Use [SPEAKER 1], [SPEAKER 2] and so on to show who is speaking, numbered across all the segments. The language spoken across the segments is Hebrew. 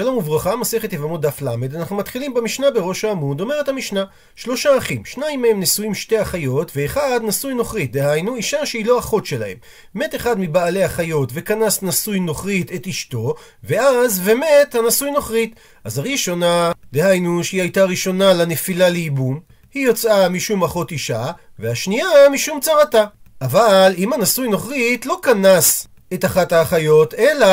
[SPEAKER 1] שלום וברכה, מסכת יבמות דף ל', אנחנו מתחילים במשנה בראש העמוד, אומרת המשנה, שלושה אחים, שניים מהם נשואים שתי אחיות, ואחד נשוי נוכרית, דהיינו אישה שהיא לא אחות שלהם. מת אחד מבעלי החיות וכנס נשוי נוכרית את אשתו, ואז ומת הנשוי נוכרית. אז הראשונה, דהיינו שהיא הייתה ראשונה לנפילה לייבום, היא יוצאה משום אחות אישה, והשנייה משום צרתה. אבל אם הנשוי נוכרית לא כנס את אחת האחיות, אלא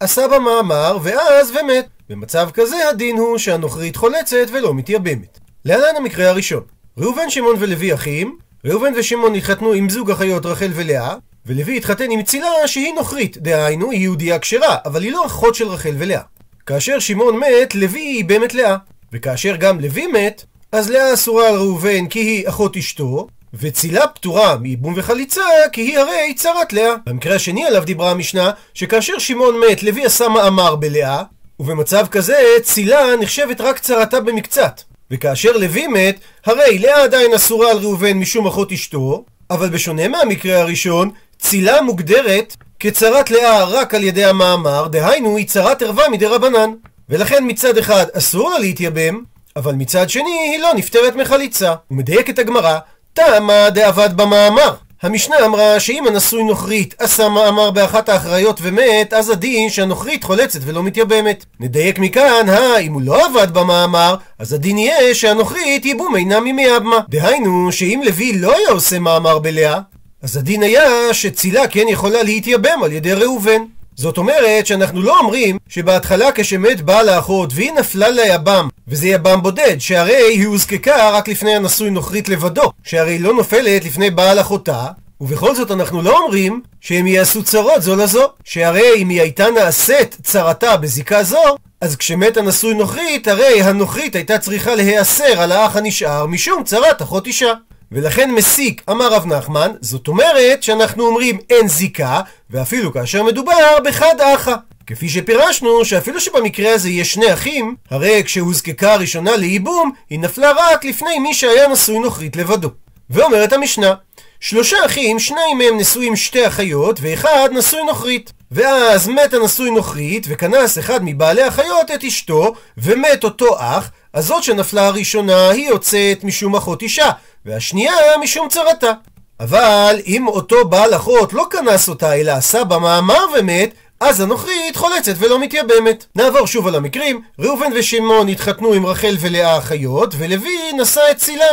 [SPEAKER 1] עשה במאמר, ואז ומת. במצב כזה הדין הוא שהנוכרית חולצת ולא מתייבמת. להלן המקרה הראשון. ראובן, שמעון ולוי אחים, ראובן ושמעון התחתנו עם זוג אחיות רחל ולאה, ולוי התחתן עם צילה שהיא נוכרית, דהיינו היא יהודייה כשרה, אבל היא לא אחות של רחל ולאה. כאשר שמעון מת, לוי ייבם את לאה. וכאשר גם לוי מת, אז לאה אסורה על ראובן כי היא אחות אשתו, וצילה פטורה מייבום וחליצה, כי היא הרי צרת לאה. במקרה השני עליו דיברה המשנה, שכאשר שמעון מת, לוי עשה מאמר בלאה, ובמצב כזה צילה נחשבת רק צרתה במקצת. וכאשר לוי מת, הרי לאה עדיין אסורה על ראובן משום אחות אשתו, אבל בשונה מהמקרה הראשון, צילה מוגדרת כצרת לאה רק על ידי המאמר, דהיינו היא צרת ערווה מדי רבנן. ולכן מצד אחד אסור לה להתייבם, אבל מצד שני היא לא נפטרת מחליצה. ומדייקת הגמרא, תמה דאבד במאמר. המשנה אמרה שאם הנשוי נוכרית עשה מאמר באחת האחריות ומת, אז הדין שהנוכרית חולצת ולא מתייבמת. נדייק מכאן, הא, אם הוא לא עבד במאמר, אז הדין יהיה שהנוכרית ייבום אינה ממייבמה. דהיינו, שאם לוי לא היה עושה מאמר בלאה, אז הדין היה שצילה כן יכולה להתייבם על ידי ראובן. זאת אומרת שאנחנו לא אומרים שבהתחלה כשמת בעל האחות והיא נפלה ליבם וזה יבם בודד שהרי היא הוזקקה רק לפני הנשוי נוכרית לבדו שהרי לא נופלת לפני בעל אחותה ובכל זאת אנחנו לא אומרים שהם יעשו צרות זו לזו שהרי אם היא הייתה נעשית צרתה בזיקה זו אז כשמת הנשוי נוכרית הרי הנוכרית הייתה צריכה להיאסר על האח הנשאר משום צרת אחות אישה ולכן מסיק, אמר רב נחמן, זאת אומרת שאנחנו אומרים אין זיקה, ואפילו כאשר מדובר בחד אחא. כפי שפירשנו, שאפילו שבמקרה הזה יש שני אחים, הרי כשהוזקקה הראשונה לייבום, היא נפלה רק לפני מי שהיה נשוי נוכרית לבדו. ואומרת המשנה, שלושה אחים, שניים מהם נשואים שתי אחיות, ואחד נשוי נוכרית. ואז מת הנשוי נוכרית, וכנס אחד מבעלי החיות את אשתו, ומת אותו אח, אז זאת שנפלה הראשונה היא יוצאת משום אחות אישה, והשנייה משום צרתה. אבל אם אותו בעל אחות לא כנס אותה אלא עשה במאמר ומת, אז הנוכרית חולצת ולא מתייבמת. נעבור שוב על המקרים, ראובן ושמעון התחתנו עם רחל ולאה אחיות, ולוי נשא את צילה,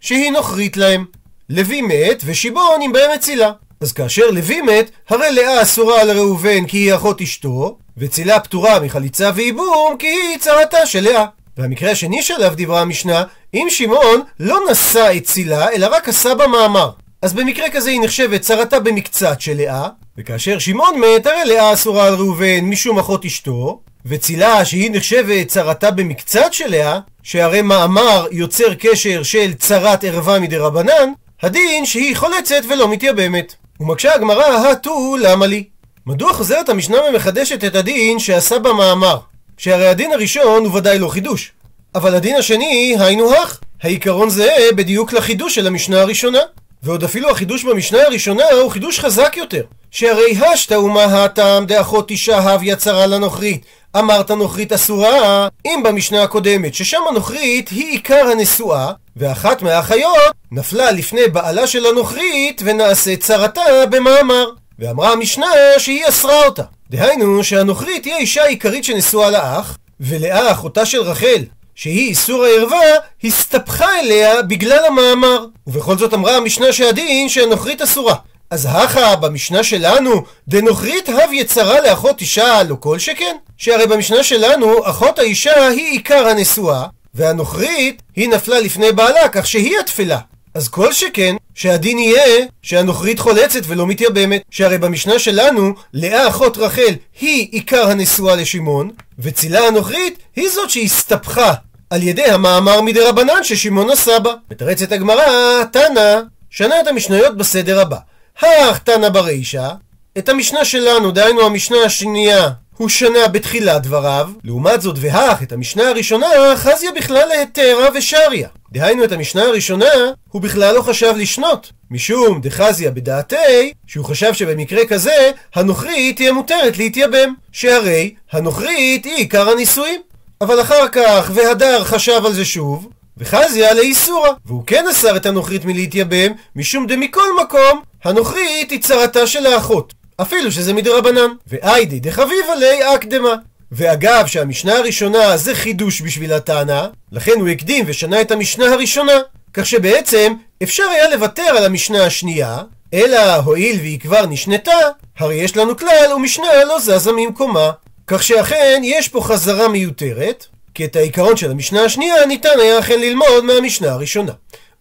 [SPEAKER 1] שהיא נוכרית להם. לוי מת, ושמעון עם בהם את צילה. אז כאשר לוי מת, הרי לאה אסורה על ראובן כי היא אחות אשתו, וצילה פטורה מחליצה וייבום כי היא צרתה של לאה. והמקרה השני שעליו דיברה המשנה, אם שמעון לא נשא את צילה, אלא רק עשה במאמר. אז במקרה כזה היא נחשבת צרתה במקצת של לאה, וכאשר שמעון מת, הרי לאה אסורה על ראובן משום אחות אשתו, וצילה שהיא נחשבת צרתה במקצת של לאה, שהרי מאמר יוצר קשר של צרת ערווה מדי רבנן, הדין שהיא חולצת ולא מתייבמת. ומקשה הגמרא, הטו למה לי? מדוע חוזרת המשנה ומחדשת את הדין שעשה במאמר? שהרי הדין הראשון הוא ודאי לא חידוש. אבל הדין השני, היינו הך. העיקרון זהה בדיוק לחידוש של המשנה הראשונה. ועוד אפילו החידוש במשנה הראשונה הוא חידוש חזק יותר. שהרי השתא ומה הטעם דאחות אישה הביה צרה לנוכרית. אמרת נוכרית אסורה, אם במשנה הקודמת, ששם הנוכרית היא עיקר הנשואה, ואחת מהאחיות נפלה לפני בעלה של הנוכרית ונעשית צרתה במאמר. ואמרה המשנה שהיא אסרה אותה. דהיינו שהנוכרית היא האישה העיקרית שנשואה לאח, ולאה אחותה של רחל, שהיא איסור הערווה, הסתבכה אליה בגלל המאמר. ובכל זאת אמרה המשנה שהדין שהנוכרית אסורה. אז הכה במשנה שלנו, דנוכרית הב יצרה לאחות אישה לא כל שכן? שהרי במשנה שלנו, אחות האישה היא עיקר הנשואה, והנוכרית היא נפלה לפני בעלה, כך שהיא התפלה. אז כל שכן, שהדין יהיה שהנוכרית חולצת ולא מתייבמת. שהרי במשנה שלנו, לאה אחות רחל היא עיקר הנשואה לשמעון, וצילה הנוכרית היא זאת שהסתבכה על ידי המאמר מדי רבנן ששמעון עשה בה. מתרצת הגמרא, תנא, שנה את המשניות בסדר הבא. הך תנא ברישא, את המשנה שלנו, דהיינו המשנה השנייה הוא שנה בתחילת דבריו, לעומת זאת והך את המשנה הראשונה חזיה בכלל להיתרה ושריה. דהיינו את המשנה הראשונה, הוא בכלל לא חשב לשנות. משום דחזיה בדעתי, שהוא חשב שבמקרה כזה, הנוכרית תהיה מותרת להתייבם. שהרי הנוכרית היא עיקר הנישואים. אבל אחר כך, והדר חשב על זה שוב, וחזיה לאיסורה, והוא כן אסר את הנוכרית מלהתייבם, משום דמכל מקום, הנוכרית היא צרתה של האחות. אפילו שזה מדרבנן. ואיידי דחביבה ליה אקדמה. ואגב שהמשנה הראשונה זה חידוש בשביל הטענה, לכן הוא הקדים ושנה את המשנה הראשונה. כך שבעצם אפשר היה לוותר על המשנה השנייה, אלא הואיל והיא כבר נשנתה, הרי יש לנו כלל ומשנה לא זזה ממקומה. כך שאכן יש פה חזרה מיותרת, כי את העיקרון של המשנה השנייה ניתן היה אכן ללמוד מהמשנה הראשונה.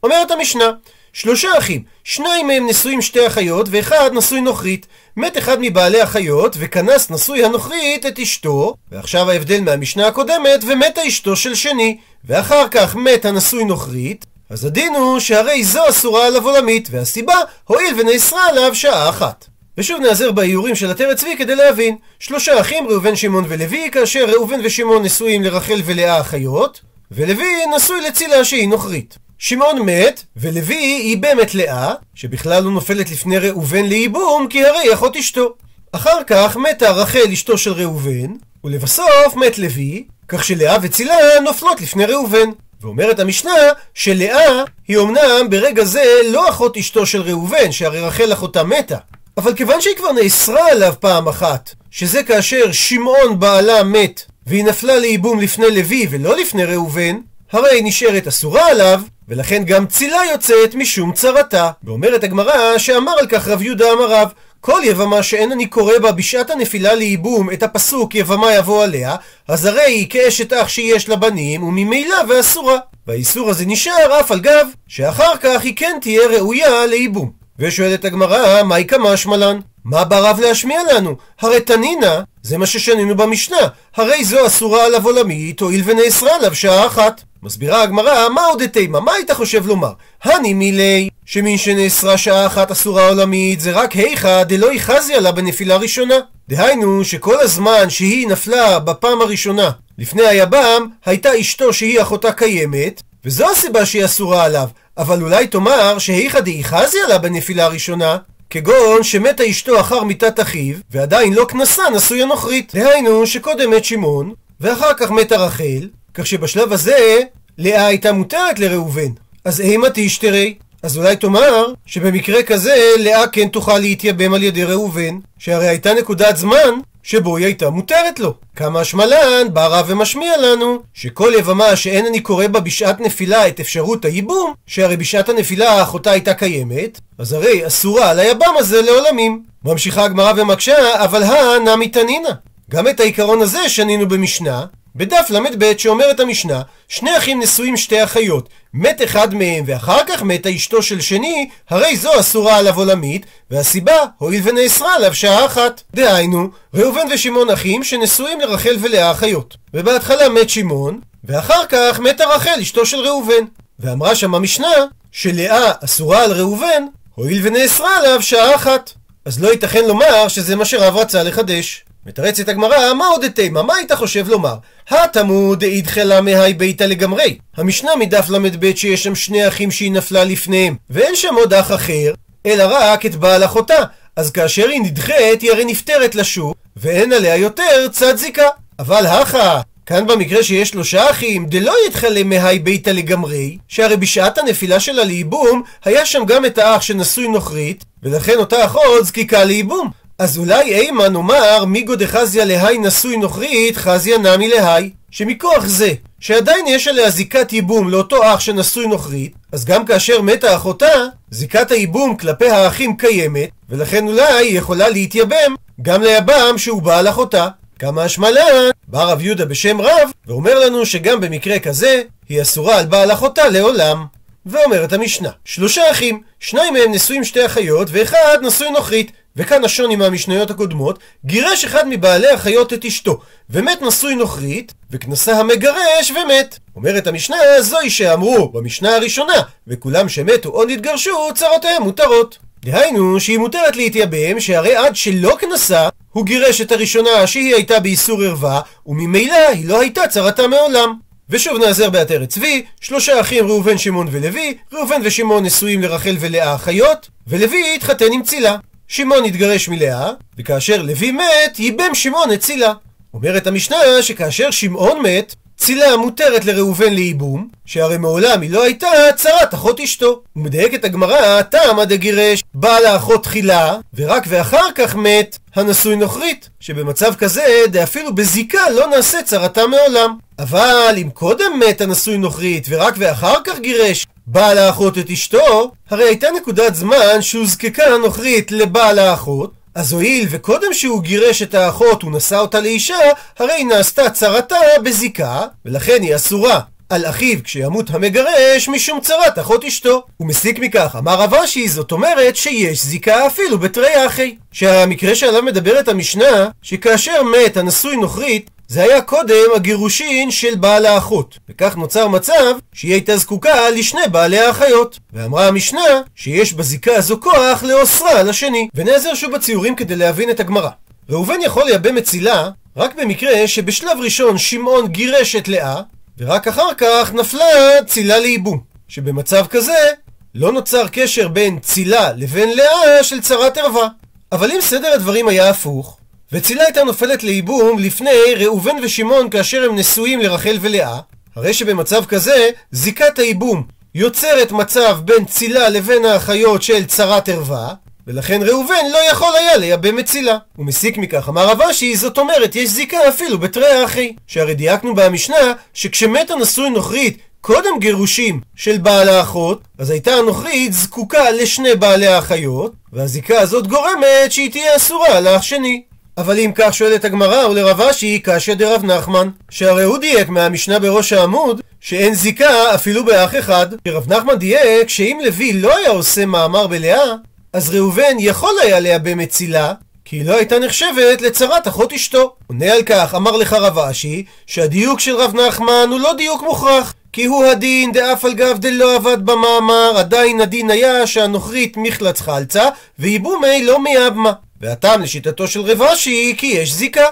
[SPEAKER 1] אומרת המשנה, שלושה אחים, שניים מהם נשואים שתי אחיות, ואחד נשוי נוכרית. מת אחד מבעלי החיות, וכנס נשוי הנוכרית את אשתו, ועכשיו ההבדל מהמשנה הקודמת, ומתה אשתו של שני. ואחר כך מת הנשוי נוכרית, אז הדין הוא שהרי זו אסורה עליו עולמית, והסיבה, הואיל ונאסרה עליו שעה אחת. ושוב נעזר באיורים של עטרת צבי כדי להבין. שלושה אחים, ראובן, שמעון ולוי, כאשר ראובן ושמעון נשואים לרחל ולאה אחיות, ולוי נשוי לצילה שהיא נוכרית. שמעון מת, ולוי ייבם את לאה, שבכלל לא נופלת לפני ראובן לייבום, כי הרי אחות אשתו. אחר כך מתה רחל אשתו של ראובן, ולבסוף מת לוי, כך שלאה וצילה נופלות לפני ראובן. ואומרת המשנה שלאה היא אמנם ברגע זה לא אחות אשתו של ראובן, שהרי רחל אחותה מתה. אבל כיוון שהיא כבר נאסרה עליו פעם אחת, שזה כאשר שמעון בעלה מת, והיא נפלה לייבום לפני לוי ולא לפני ראובן, הרי נשארת אסורה עליו, ולכן גם צילה יוצאת משום צרתה. ואומרת הגמרא שאמר על כך רב יהודה אמר רב, כל יבמה שאין אני קורא בה בשעת הנפילה לייבום את הפסוק יבמה יבוא עליה, אז הרי היא כאשת אח שיש לה בנים, וממילא ואסורה. והאיסור הזה נשאר אף על גב, שאחר כך היא כן תהיה ראויה לייבום. ושואלת הגמרא, מאי קא משמע לן? מה בא רב להשמיע לנו? הרי תנינא, זה מה ששנינו במשנה, הרי זו אסורה עליו עולמית, הואיל ונאסרה עליו שעה אחת. מסבירה הגמרא, מהו דתימא? מה היית חושב לומר? הני מילי, שמין שנאסרה שעה אחת אסורה עולמית, זה רק היכא דלא יחזי עלה בנפילה ראשונה. דהיינו, שכל הזמן שהיא נפלה בפעם הראשונה לפני היבם, הייתה אשתו שהיא אחותה קיימת, וזו הסיבה שהיא אסורה עליו. אבל אולי תאמר שהיכא דאיחזי עלה בנפילה הראשונה, כגון שמתה אשתו אחר מיתת אחיו, ועדיין לא כנסה נשוי הנוכרית. דהיינו שקודם מת שמעון, ואחר כך מתה רחל, כך שבשלב הזה לאה הייתה מותרת לראובן. אז אימה תשתרי. אז אולי תאמר שבמקרה כזה לאה כן תוכל להתייבם על ידי ראובן, שהרי הייתה נקודת זמן שבו היא הייתה מותרת לו. כמה שמלן בא רב ומשמיע לנו שכל יבמה שאין אני קורא בה בשעת נפילה את אפשרות הייבום, שהרי בשעת הנפילה אחותה הייתה קיימת, אז הרי אסורה על היבם הזה לעולמים. ממשיכה הגמרא ומקשה, אבל הא נמי תנינא. גם את העיקרון הזה שנינו במשנה, בדף ל"ב שאומרת המשנה, שני אחים נשואים שתי אחיות, מת אחד מהם ואחר כך מתה אשתו של שני, הרי זו אסורה עליו עולמית, והסיבה, הואיל ונאסרה עליו שעה אחת. דהיינו, ראובן ושמעון אחים שנשואים לרחל ולאה אחיות. ובהתחלה מת שמעון, ואחר כך מתה רחל אשתו של ראובן. ואמרה שם המשנה, שלאה אסורה על ראובן, הואיל ונאסרה עליו שעה אחת. אז לא ייתכן לומר שזה מה שרב רצה לחדש. מתרצת הגמרא, מהו דתימא? מה היית חושב לומר? התם הוא דאידחי לה מהאי ביתא לגמרי. המשנה מדף ל"ב שיש שם שני אחים שהיא נפלה לפניהם, ואין שם עוד אח אחר, אלא רק את בעל אחותה. אז כאשר היא נדחית, היא הרי נפטרת לשוק, ואין עליה יותר צד זיקה. אבל הכא, כאן במקרה שיש שלושה אחים, דלא אידחי לה מהאי ביתא לגמרי, שהרי בשעת הנפילה שלה לייבום, היה שם גם את האח שנשוי נוכרית, ולכן אותה אחות זקיקה לייבום. אז אולי אימא נאמר? מיגו דחזיא להאי נשוי נוכרית חזיא נמי להאי שמכוח זה שעדיין יש עליה זיקת ייבום לאותו אח שנשוי נוכרית אז גם כאשר מתה אחותה זיקת הייבום כלפי האחים קיימת ולכן אולי היא יכולה להתייבם גם ליבם שהוא בעל אחותה. כמה השמלן בא רב יהודה בשם רב ואומר לנו שגם במקרה כזה היא אסורה על בעל אחותה לעולם. ואומרת המשנה שלושה אחים שניים מהם נשואים שתי אחיות ואחד נשוי נוכרית וכאן השוני מהמשניות הקודמות, גירש אחד מבעלי החיות את אשתו, ומת נשוי נוכרית, וכנסה המגרש ומת. אומרת המשנה, זוהי שאמרו במשנה הראשונה, וכולם שמתו או נתגרשו, צרותיהם מותרות. דהיינו שהיא מותרת להתייבם, שהרי עד שלא כנסה, הוא גירש את הראשונה שהיא הייתה באיסור ערווה, וממילא היא לא הייתה צרתה מעולם. ושוב נעזר בעטרת צבי, שלושה אחים ראובן, שמעון ולוי, ראובן ושמעון נשואים לרחל ולאה אחיות, ולוי התחתן עם צילה. שמעון התגרש מלאה, וכאשר לוי מת, ייבם שמעון את צילה. אומרת המשנה שכאשר שמעון מת, צילה מותרת לראובן לייבום, שהרי מעולם היא לא הייתה צרת אחות אשתו. ומדייקת הגמרא, תמא דגירש, בעל האחות תחילה, ורק ואחר כך מת הנשוי נוכרית, שבמצב כזה, דאפילו בזיקה לא נעשה צרתה מעולם. אבל אם קודם מת הנשוי נוכרית, ורק ואחר כך גירש בעל האחות את אשתו, הרי הייתה נקודת זמן שהוזקקה הנוכרית לבעל האחות, אז הואיל וקודם שהוא גירש את האחות הוא נשא אותה לאישה, הרי נעשתה צרתה בזיקה, ולכן היא אסורה על אחיו כשימות המגרש משום צרת אחות אשתו. הוא מסיק מכך, אמר רב אשי, זאת אומרת שיש זיקה אפילו בתרי אחי. שהמקרה שעליו מדברת המשנה, שכאשר מת הנשוי נוכרית, זה היה קודם הגירושין של בעל האחות, וכך נוצר מצב שהיא הייתה זקוקה לשני בעלי האחיות. ואמרה המשנה שיש בזיקה הזו כוח לאוסרה על השני. ונעזר שוב בציורים כדי להבין את הגמרא. ראובן יכול לייבם את צילה רק במקרה שבשלב ראשון שמעון גירש את לאה, ורק אחר כך נפלה צילה לייבום. שבמצב כזה לא נוצר קשר בין צילה לבין לאה של צרת ערווה. אבל אם סדר הדברים היה הפוך, וצילה הייתה נופלת לייבום לפני ראובן ושמעון כאשר הם נשואים לרחל ולאה, הרי שבמצב כזה, זיקת הייבום יוצרת מצב בין צילה לבין האחיות של צרת ערווה, ולכן ראובן לא יכול היה לייבא מצילה. הוא מסיק מכך, אמר רב אשי, זאת אומרת, יש זיקה אפילו בתרי האחי. שהרי דייקנו במשנה, שכשמת הנשוי נוכרית קודם גירושים של בעל האחות, אז הייתה הנוכרית זקוקה לשני בעלי האחיות, והזיקה הזאת גורמת שהיא תהיה אסורה על האח שני. אבל אם כך שואלת הגמרא ולרב אשי קשיא דרב נחמן, שהרי הוא דייק מהמשנה בראש העמוד שאין זיקה אפילו באח אחד. רב נחמן דייק שאם לוי לא היה עושה מאמר בלאה, אז ראובן יכול היה לייבא מצילה, כי היא לא הייתה נחשבת לצרת אחות אשתו. עונה על כך, אמר לך רב אשי, שהדיוק של רב נחמן הוא לא דיוק מוכרח. כי הוא הדין דאף על גב דלא עבד במאמר, עדיין הדין היה שהנוכרית מחלץ חלצה, ויבומי לא מייבמה. והטעם לשיטתו של רב אשי כי יש זיקה.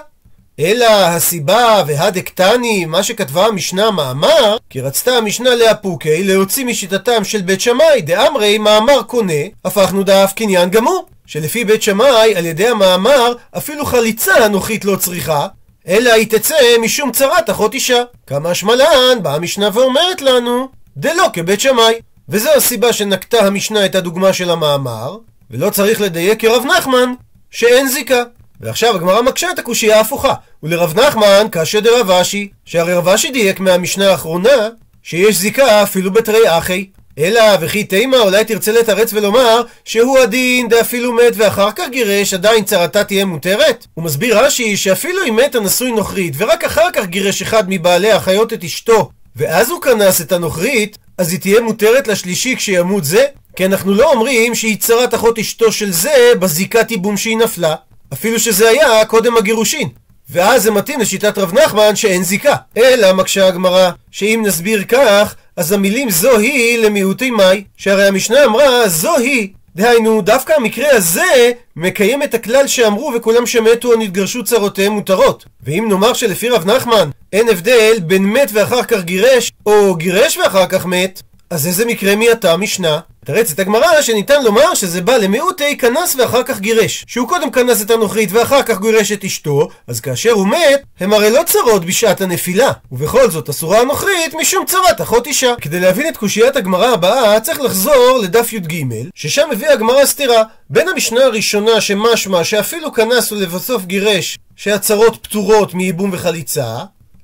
[SPEAKER 1] אלא הסיבה והדקטני, מה שכתבה המשנה מאמר, כי רצתה המשנה לאפוקי להוציא משיטתם של בית שמאי, דאמרי מאמר קונה, הפכנו דאף קניין גמור. שלפי בית שמאי, על ידי המאמר, אפילו חליצה אנוכית לא צריכה, אלא היא תצא משום צרת אחות אישה. כמה שמלן, באה המשנה ואומרת לנו, דלא כבית שמאי. וזו הסיבה שנקטה המשנה את הדוגמה של המאמר, ולא צריך לדייק כרב נחמן, שאין זיקה. ועכשיו הגמרא מקשה את הקושייה ההפוכה. ולרב נחמן קשה דרב אשי, שהרי רב אשי דייק מהמשנה האחרונה, שיש זיקה אפילו בתרי אחי. אלא וכי תימה אולי תרצה לתרץ ולומר שהוא הדין דאפילו מת ואחר כך גירש עדיין צרתה תהיה מותרת? הוא מסביר רש"י שאפילו אם מת הנשוי נוכרית ורק אחר כך גירש אחד מבעלי החיות את אשתו ואז הוא כנס את הנוכרית אז היא תהיה מותרת לשלישי כשימות זה? כי אנחנו לא אומרים שהיא צרת אחות אשתו של זה בזיקת ייבום שהיא נפלה אפילו שזה היה קודם הגירושין ואז זה מתאים לשיטת רב נחמן שאין זיקה. אלא מקשה הגמרא, שאם נסביר כך, אז המילים זו היא למיעוטי מאי, שהרי המשנה אמרה זו היא. דהיינו, דווקא המקרה הזה מקיים את הכלל שאמרו וכולם שמתו או נתגרשו צרותיהם מותרות. ואם נאמר שלפי רב נחמן אין הבדל בין מת ואחר כך גירש, או גירש ואחר כך מת, אז איזה מקרה מייתה משנה? את הגמרא שניתן לומר שזה בא למיעוטי כנס ואחר כך גירש. שהוא קודם כנס את הנוכרית ואחר כך גירש את אשתו, אז כאשר הוא מת, הם הרי לא צרות בשעת הנפילה. ובכל זאת אסורה הנוכרית משום צרת אחות אישה. כדי להבין את קושיית הגמרא הבאה, צריך לחזור לדף י"ג, ששם הביאה הגמרא סתירה. בין המשנה הראשונה שמשמע שאפילו כנס ולבסוף גירש, שהצרות פטורות מייבום וחליצה,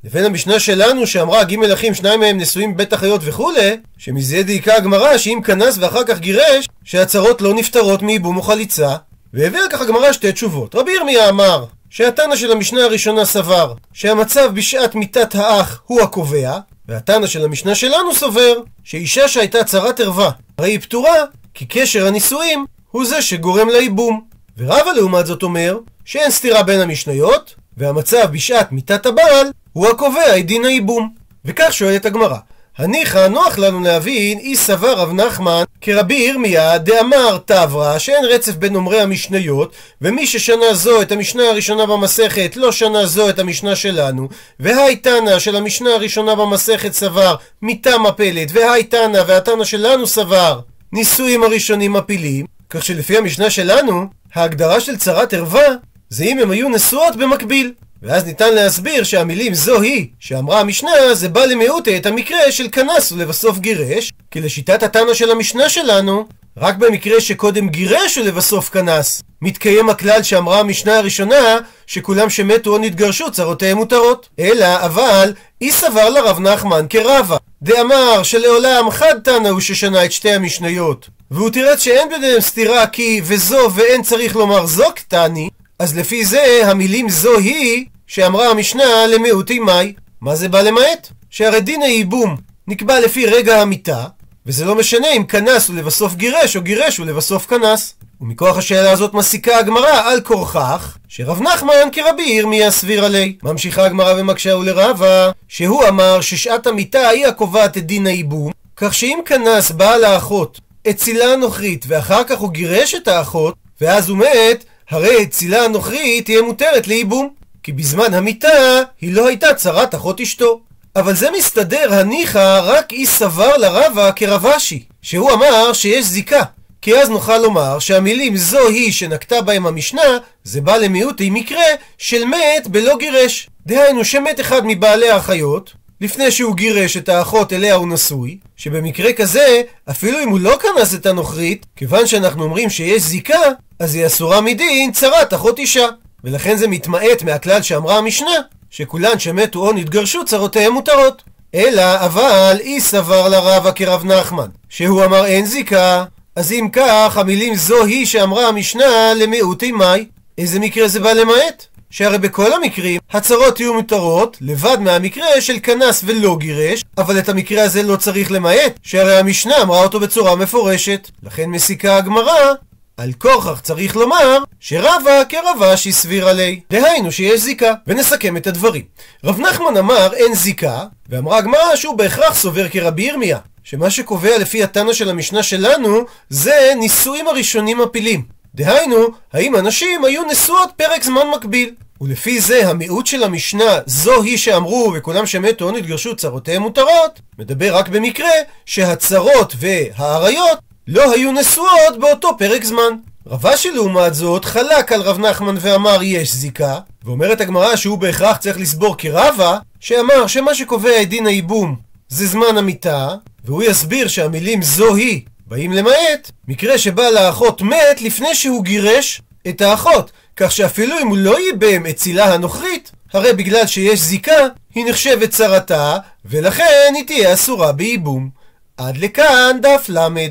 [SPEAKER 1] לבין המשנה שלנו שאמרה ג' אחים שניים מהם נשואים בבית החיות וכולי, שמזה דייקה הגמרא שאם כנס ואחר כך גירש, שהצרות לא נפטרות מייבום או חליצה. והביאה כך הגמרא שתי תשובות. רבי ירמיה אמר שהתנא של המשנה הראשונה סבר שהמצב בשעת מיתת האח הוא הקובע, והתנא של המשנה שלנו סובר שאישה שהייתה צרת ערווה הרי היא פטורה, כי קשר הנישואים הוא זה שגורם לייבום. ורבא לעומת זאת אומר שאין סתירה בין המשניות, והמצב בשעת מיתת הבעל הוא הקובע את דין הייבום. וכך שואלת הגמרא, הניחא נוח לנו להבין, אי סבר רב נחמן כרבי ירמיה דאמר תברא, שאין רצף בין אומרי המשניות, ומי ששנה זו את המשנה הראשונה במסכת, לא שנה זו את המשנה שלנו, והי תנא של המשנה הראשונה במסכת סבר מטעם הפלט, והי תנא והתנא שלנו סבר נישואים הראשונים מפילים, כך שלפי המשנה שלנו, ההגדרה של צרת ערווה זה אם הם היו נשואות במקביל. ואז ניתן להסביר שהמילים זו היא, שאמרה המשנה, זה בא למיעוטה את המקרה של כנס ולבסוף גירש, כי לשיטת התנא של המשנה שלנו, רק במקרה שקודם גירש ולבסוף כנס, מתקיים הכלל שאמרה המשנה הראשונה, שכולם שמתו או נתגרשו צרותיהם מותרות. אלא, אבל, אי סבר לרב נחמן כרבה, דאמר שלעולם חד תנא הוא ששנה את שתי המשניות. והוא תירץ שאין ביניהם סתירה כי וזו ואין צריך לומר זו קטני, אז לפי זה המילים זו היא שאמרה המשנה למיעוטי מאי. מה זה בא למעט? שהרי דין הייבום נקבע לפי רגע המיתה, וזה לא משנה אם כנס ולבסוף גירש או גירש ולבסוף כנס. ומכוח השאלה הזאת מסיקה הגמרא על כורכך, שרב נחמן כרבי ירמיה סביר עלי. ממשיכה הגמרא ומקשה ולרבה, שהוא אמר ששעת המיתה היא הקובעת את דין הייבום, כך שאם כנס בעל האחות אצילה הנוכרית ואחר כך הוא גירש את האחות, ואז הוא מת, הרי אצילה הנוכרית תהיה מותרת לייבום. כי בזמן המיתה היא לא הייתה צרת אחות אשתו. אבל זה מסתדר הניחא רק אי סבר לרבה כרבשי, שהוא אמר שיש זיקה. כי אז נוכל לומר שהמילים זו היא שנקטה בהם המשנה, זה בא למיעוטי מקרה של מת בלא גירש. דהיינו שמת אחד מבעלי האחיות, לפני שהוא גירש את האחות אליה הוא נשוי, שבמקרה כזה, אפילו אם הוא לא כנס את הנוכרית, כיוון שאנחנו אומרים שיש זיקה, אז היא אסורה מדין צרת אחות אישה. ולכן זה מתמעט מהכלל שאמרה המשנה, שכולן שמתו או נתגרשו צרותיהם מותרות. אלא, אבל, אי סבר לרבה כרב נחמן, שהוא אמר אין זיקה, אז אם כך, המילים זו היא שאמרה המשנה למיעוטי מאי. איזה מקרה זה בא למעט? שהרי בכל המקרים הצרות יהיו מותרות לבד מהמקרה של כנס ולא גירש אבל את המקרה הזה לא צריך למעט שהרי המשנה אמרה אותו בצורה מפורשת לכן מסיקה הגמרא על כורכך צריך לומר שרבה כרבשי סביר עלי. דהיינו שיש זיקה. ונסכם את הדברים. רב נחמן אמר אין זיקה, ואמרה הגמרא שהוא בהכרח סובר כרבי ירמיה. שמה שקובע לפי התנא של המשנה שלנו זה נישואים הראשונים מפילים. דהיינו, האם הנשים היו נשואות פרק זמן מקביל. ולפי זה המיעוט של המשנה זו היא שאמרו וכולם שמתו או נתגרשו צרותיהם מותרות מדבר רק במקרה שהצרות והאריות לא היו נשואות באותו פרק זמן. רבשי לעומת זאת חלק על רב נחמן ואמר יש זיקה, ואומרת הגמרא שהוא בהכרח צריך לסבור כרבה, שאמר שמה שקובע את דין הייבום זה זמן המיתה, והוא יסביר שהמילים זו היא באים למעט מקרה שבא לאחות מת לפני שהוא גירש את האחות, כך שאפילו אם הוא לא ייבם אצילה הנוכרית, הרי בגלל שיש זיקה, היא נחשבת צרתה, ולכן היא תהיה אסורה בייבום. עד לכאן דף למד.